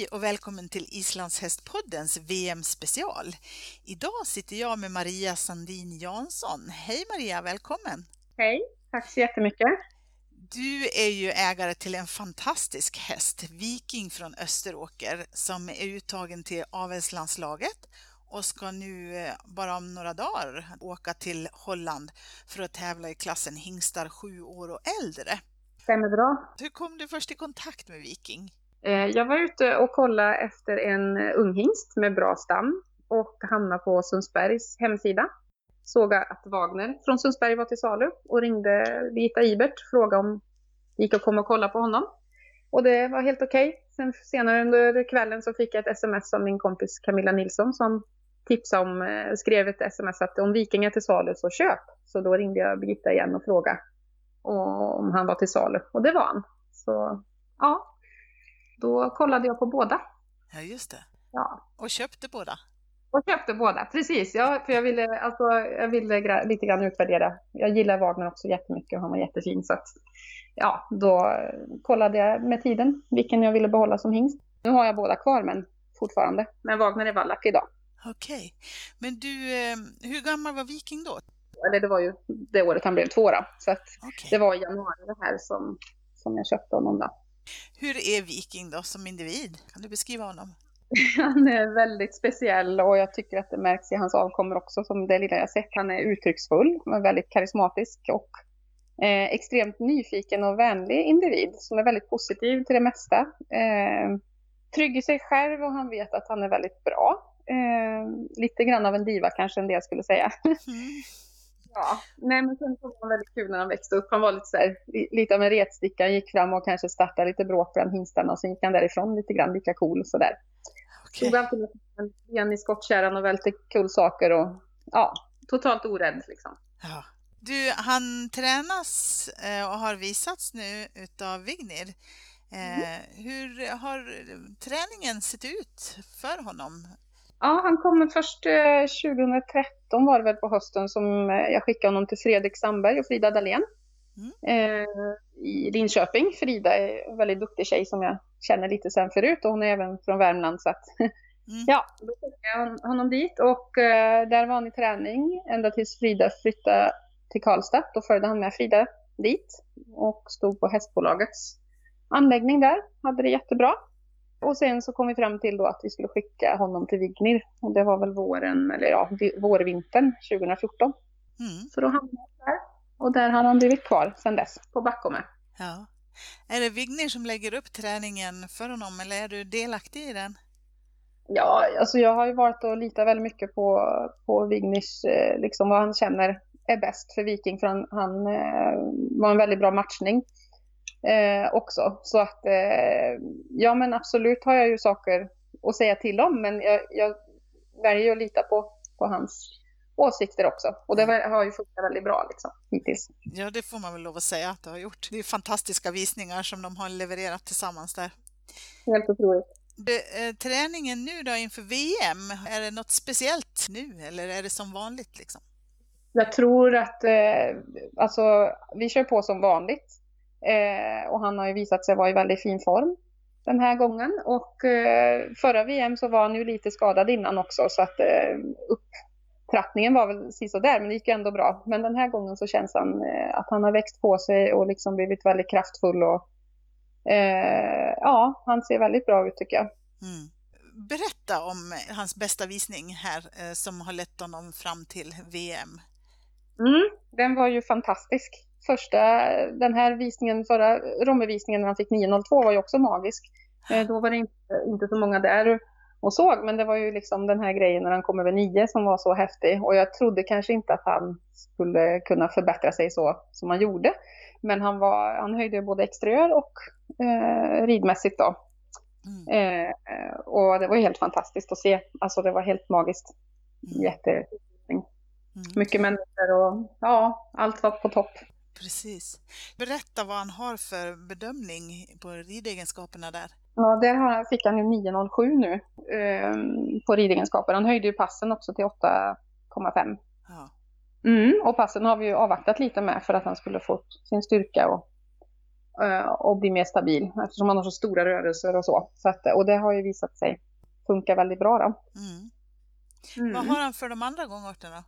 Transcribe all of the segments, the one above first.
Hej och välkommen till Islandshästpoddens VM-special. Idag sitter jag med Maria Sandin Jansson. Hej Maria, välkommen! Hej, tack så jättemycket! Du är ju ägare till en fantastisk häst, Viking från Österåker, som är uttagen till avelslandslaget och ska nu eh, bara om några dagar åka till Holland för att tävla i klassen hingstar sju år och äldre. Stämmer bra. Hur kom du först i kontakt med Viking? Eh, jag var ute och kollade efter en eh, unghingst med bra stam och hamnade på Sundsbergs hemsida. Såg att Wagner från Sundsberg var till salu och ringde Birgitta Ibert och frågade om det gick att komma och kolla på honom. Och det var helt okej. Okay. Sen senare under kvällen så fick jag ett sms av min kompis Camilla Nilsson som tipsade om, eh, skrev ett sms att om Viking är till salu så köp. Så då ringde jag Birgitta igen och frågade om han var till salu och det var han. Så ja, då kollade jag på båda. Ja, just det. Ja. Och köpte båda? Och köpte båda, precis. Ja, för jag ville, alltså, jag ville lite grann utvärdera. Jag gillar Wagner också jättemycket och han var jättefin. Så att, ja, då kollade jag med tiden vilken jag ville behålla som hingst. Nu har jag båda kvar men fortfarande. Men Wagner är vallack idag. Okej. Okay. Men du, eh, hur gammal var Viking då? Eller det var ju det året han blev två då. Så att okay. det var i januari det här som, som jag köpte honom då. Hur är Viking då som individ? Kan du beskriva honom? Han är väldigt speciell och jag tycker att det märks i hans avkommor också som det lilla jag sett. Han är uttrycksfull, väldigt karismatisk och eh, extremt nyfiken och vänlig individ som är väldigt positiv till det mesta. Eh, trygg i sig själv och han vet att han är väldigt bra. Eh, lite grann av en diva kanske en del skulle säga. Mm. Ja, nej men sen så var han väldigt kul när han växte upp. Han var lite så här, lite av en retsticka. Han gick fram och kanske startade lite bråk bland hingstarna och sen gick han därifrån lite grann lika cool sådär. Okay. Tog alltid en i skottkärran och välte kul saker och ja, totalt orädd liksom. Ja. Du, han tränas eh, och har visats nu utav Vignir. Mm. Eh, hur har träningen sett ut för honom? Ja, han kommer först eh, 2013 var det väl på hösten som eh, jag skickade honom till Fredrik Sandberg och Frida Dahlén mm. eh, i Linköping. Frida är en väldigt duktig tjej som jag känner lite sen förut och hon är även från Värmland så att mm. ja, då skickade jag honom dit och eh, där var han i träning ända tills Frida flyttade till Karlstad. Då följde han med Frida dit och stod på hästbolagets anläggning där. Hade det jättebra. Och sen så kom vi fram till då att vi skulle skicka honom till Vignir. Och det var väl våren, eller ja, vårvintern 2014. Mm. Så då hamnade han där. Och där har han blivit kvar sedan dess, på Backome. Ja. Är det Vignir som lägger upp träningen för honom eller är du delaktig i den? Ja, alltså jag har ju varit och litat väldigt mycket på, på Vignirs, eh, liksom vad han känner är bäst för Viking. För han, han eh, var en väldigt bra matchning eh, också. Så att eh, ja men absolut har jag ju saker att säga till om men jag, jag väljer att lita på, på hans åsikter också. Och det har ju funkat väldigt bra liksom, hittills. Ja, det får man väl lov att säga att det har gjort. Det är fantastiska visningar som de har levererat tillsammans där. Helt otroligt. Eh, träningen nu då inför VM, är det något speciellt nu eller är det som vanligt? Liksom? Jag tror att eh, alltså, vi kör på som vanligt. Eh, och han har ju visat sig vara i väldigt fin form den här gången. Och eh, förra VM så var han ju lite skadad innan också så att eh, upptrappningen var väl där men det gick ju ändå bra. Men den här gången så känns han eh, att han har växt på sig och liksom blivit väldigt kraftfull och eh, ja, han ser väldigt bra ut tycker jag. Mm. Berätta om hans bästa visning här eh, som har lett honom fram till VM. Mm, den var ju fantastisk första, den här visningen, förra Rommevisningen när han fick 902 var ju också magisk. Eh, då var det inte, inte så många där. och såg. Men det var ju liksom den här grejen när han kom över nio som var så häftig. Och jag trodde kanske inte att han skulle kunna förbättra sig så som han gjorde. Men han, var, han höjde både exteriör och eh, ridmässigt då. Mm. Eh, och det var helt fantastiskt att se. Alltså det var helt magiskt. Mm. Jätte... Mm. Mycket människor och ja, allt var på topp. Precis. Berätta vad han har för bedömning på ridegenskaperna där. Ja, där fick han ju 9,07 nu eh, på ridegenskaper. Han höjde ju passen också till 8,5. Ja. Mm, och passen har vi ju avvaktat lite med för att han skulle få sin styrka och, eh, och bli mer stabil eftersom han har så stora rörelser och så. så att, och det har ju visat sig funka väldigt bra då. Mm. Mm. Vad har han för de andra gångarterna?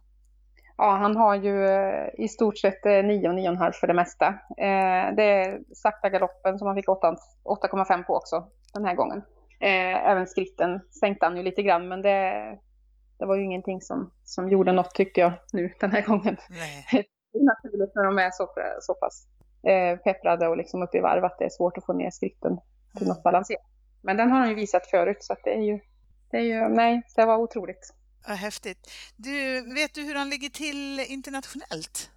Ja, han har ju eh, i stort sett 9 och 9,5 för det mesta. Eh, det är sakta galoppen som han fick 8,5 på också den här gången. Eh, även skritten sänkte han ju lite grann, men det, det var ju ingenting som, som gjorde något tyckte jag nu den här gången. Nej. Det är naturligt när de är så, så pass pepprade och liksom uppe i varv att det är svårt att få ner skritten till mm. något balanserat. Men den har han ju visat förut så att det är ju, det är ju, nej, det var otroligt. Vad häftigt. Du, vet du hur han ligger till internationellt?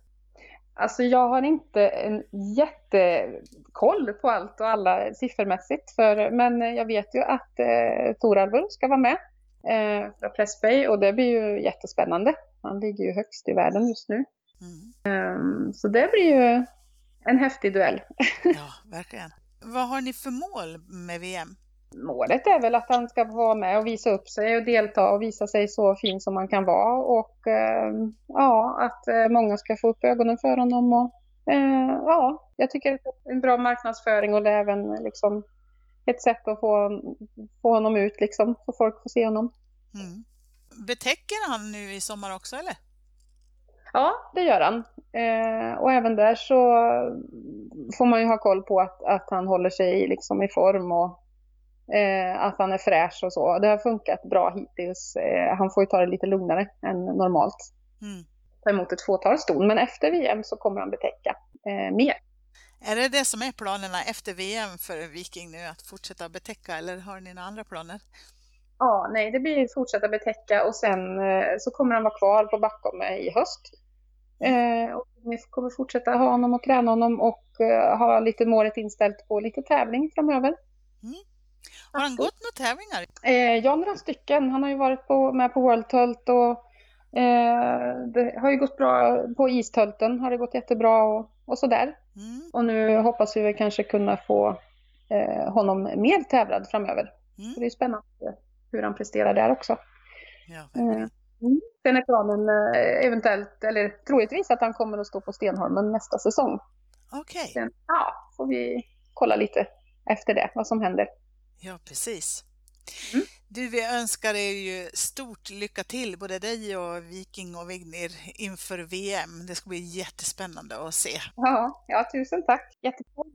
Alltså jag har inte en jättekoll på allt och alla siffermässigt. För, men jag vet ju att eh, Toralvur ska vara med eh, för Pressbay och det blir ju jättespännande. Han ligger ju högst i världen just nu. Mm. Um, så det blir ju en häftig duell. ja, verkligen. Vad har ni för mål med VM? Målet är väl att han ska vara med och visa upp sig och delta och visa sig så fin som han kan vara och eh, ja, att eh, många ska få upp ögonen för honom och eh, ja, jag tycker det är en bra marknadsföring och det är även liksom ett sätt att få, få honom ut liksom, så folk får se honom. Mm. Betäcker han nu i sommar också eller? Ja, det gör han. Eh, och även där så får man ju ha koll på att, att han håller sig liksom i form och Eh, att han är fräsch och så. Det har funkat bra hittills. Eh, han får ju ta det lite lugnare än normalt. Mm. Ta emot ett fåtal ston. Men efter VM så kommer han betäcka eh, mer. Är det det som är planerna efter VM för Viking nu? Att fortsätta betäcka eller har ni några andra planer? Ja, nej, det blir fortsätta betäcka och sen eh, så kommer han vara kvar på Backholme i höst. Eh, och vi kommer fortsätta ha honom och träna honom och eh, ha lite målet inställt på lite tävling framöver. Mm. Har han gått några tävlingar? Eh, ja, några stycken. Han har ju varit på, med på World Tult och eh, det har ju gått bra på Istölten. Har det gått jättebra och, och sådär. Mm. Och nu hoppas vi kanske kunna få eh, honom mer tävlad framöver. Mm. Så det är spännande hur han presterar där också. Ja, eh, mm. Sen är planen eh, eventuellt, eller troligtvis att han kommer att stå på Stenholmen nästa säsong. Okej. Okay. ja, får vi kolla lite efter det, vad som händer. Ja, precis. Mm. Du, vi önskar er ju stort lycka till, både dig och Viking och Vignir inför VM. Det ska bli jättespännande att se. Ja, ja tusen tack. Jättekul.